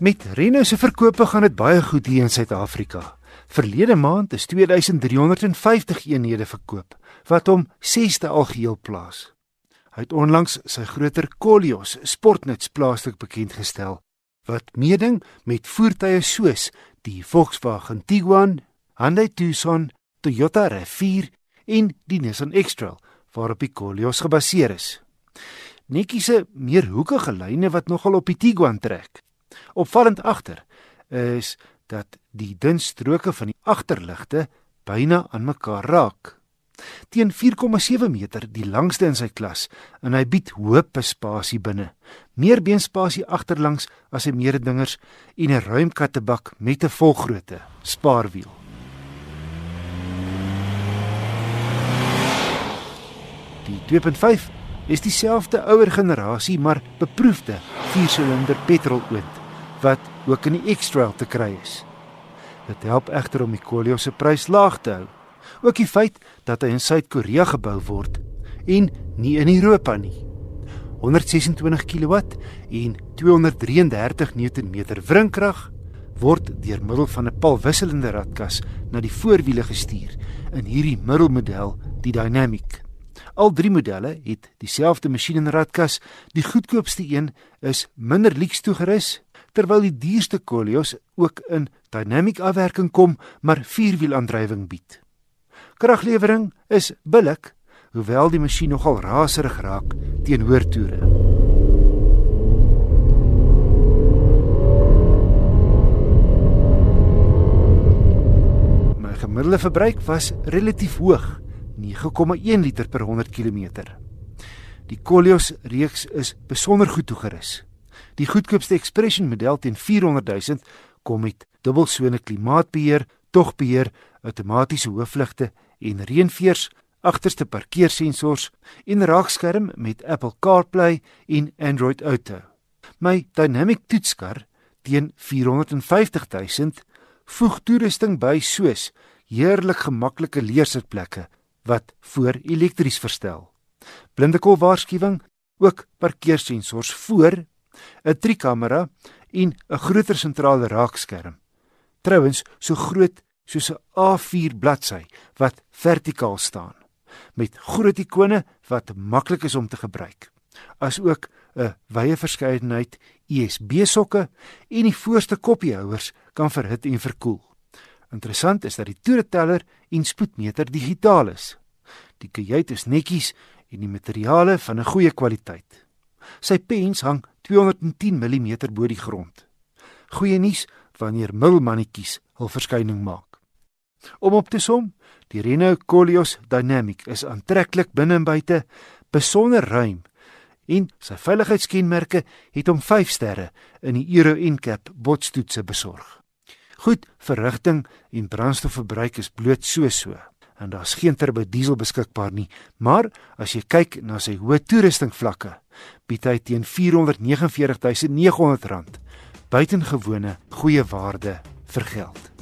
Met Renault se verkope gaan dit baie goed hier in Suid-Afrika. Verlede maand is 2350 eenhede verkoop, wat hom 6de algeheel plaas. Hy het onlangs sy groter Koleos sportnuts plaaslik bekend gestel wat meeding met voertuie soos die Volkswagen Tiguan, Hyundai Tucson, Toyota RAV4 en die Nissan X-Trail waarop die Koleos gebaseer is. Netjie se meer hoekige lyne wat nogal op die Tiguan trek. Opvallend agter is dat die dun stroke van die agterligte byna aan mekaar raak. Teen 4,7 meter die langste in sy klas en hy bied hoop spasie binne. Meer beenspasie agterlangs as sy mededingers en 'n ruim kattebak met 'n volgrootte spaarwiel. Die 2.5 is dieselfde ouer generasie maar beproefde 4-silinder petroloond wat ook in die X-Trail te kry is. Dit help egter om die Koleos se prys laag te hou. Ook die feit dat hy in Suid-Korea gebou word en nie in Europa nie. 126 kW en 233 Nm wrinkrag word deur middel van 'n palwisselende ratkas na die voorwiele gestuur in hierdie middelmodel, die Dynamic. Al drie modelle het dieselfde masjien en ratkas. Die goedkoopste een is minder lyks toegerus terwyl die duurste Koleos ook in dynamic afwerking kom, maar vierwielaandrywing bied. Kraglewering is billik, hoewel die masjien nogal raserig raak teen hoër toere. My gemiddelde verbruik was relatief hoog, 9,1 liter per 100 km. Die Koleos reeks is besonder goed toegerus. Die goedkoopste Expression model teen 400 000 kom met dubbelsone klimaatbeheer, togbeheer, outomatiese hoofligte en reënveers, agterste parkeersensors en raakskerm met Apple CarPlay en Android Auto. My Dynamic toetskar teen 450 000 voeg toerusting by soos heerlik gemaklike leersitplekke wat voor elektries verstel. Blindekol waarskuwing, ook parkeersensors voor 'n driekamera en 'n groter sentrale raakskerm. Trouwens, so groot soos 'n A4 bladsy wat vertikaal staan met groot ikone wat maklik is om te gebruik. Asook 'n wye verskeidenheid USB-sokke en die voorste koppiehouers kan verhit en verkoel. Interessant is dat die toereteller en spoedmeter digitaal is. Die kajuit is netjies en die materiale van 'n goeie kwaliteit. Sy pens hang 210 mm bo die grond. Goeie nuus wanneer milmannetjies hul verskyning maak. Om op te som, die Renault Koleos Dynamic is aantreklik binne en buite, besonder ruim en sy veiligheidskenmerke het hom 5 sterre in die Euro NCAP botstoetse besorg. Goed, verrigting en brandstofverbruik is bloot so so en daar's geen turbo diesel beskikbaar nie, maar as jy kyk na sy hoë toerusting vlakke, bied hy teen R449900 buitengewone goeie waarde vir geld.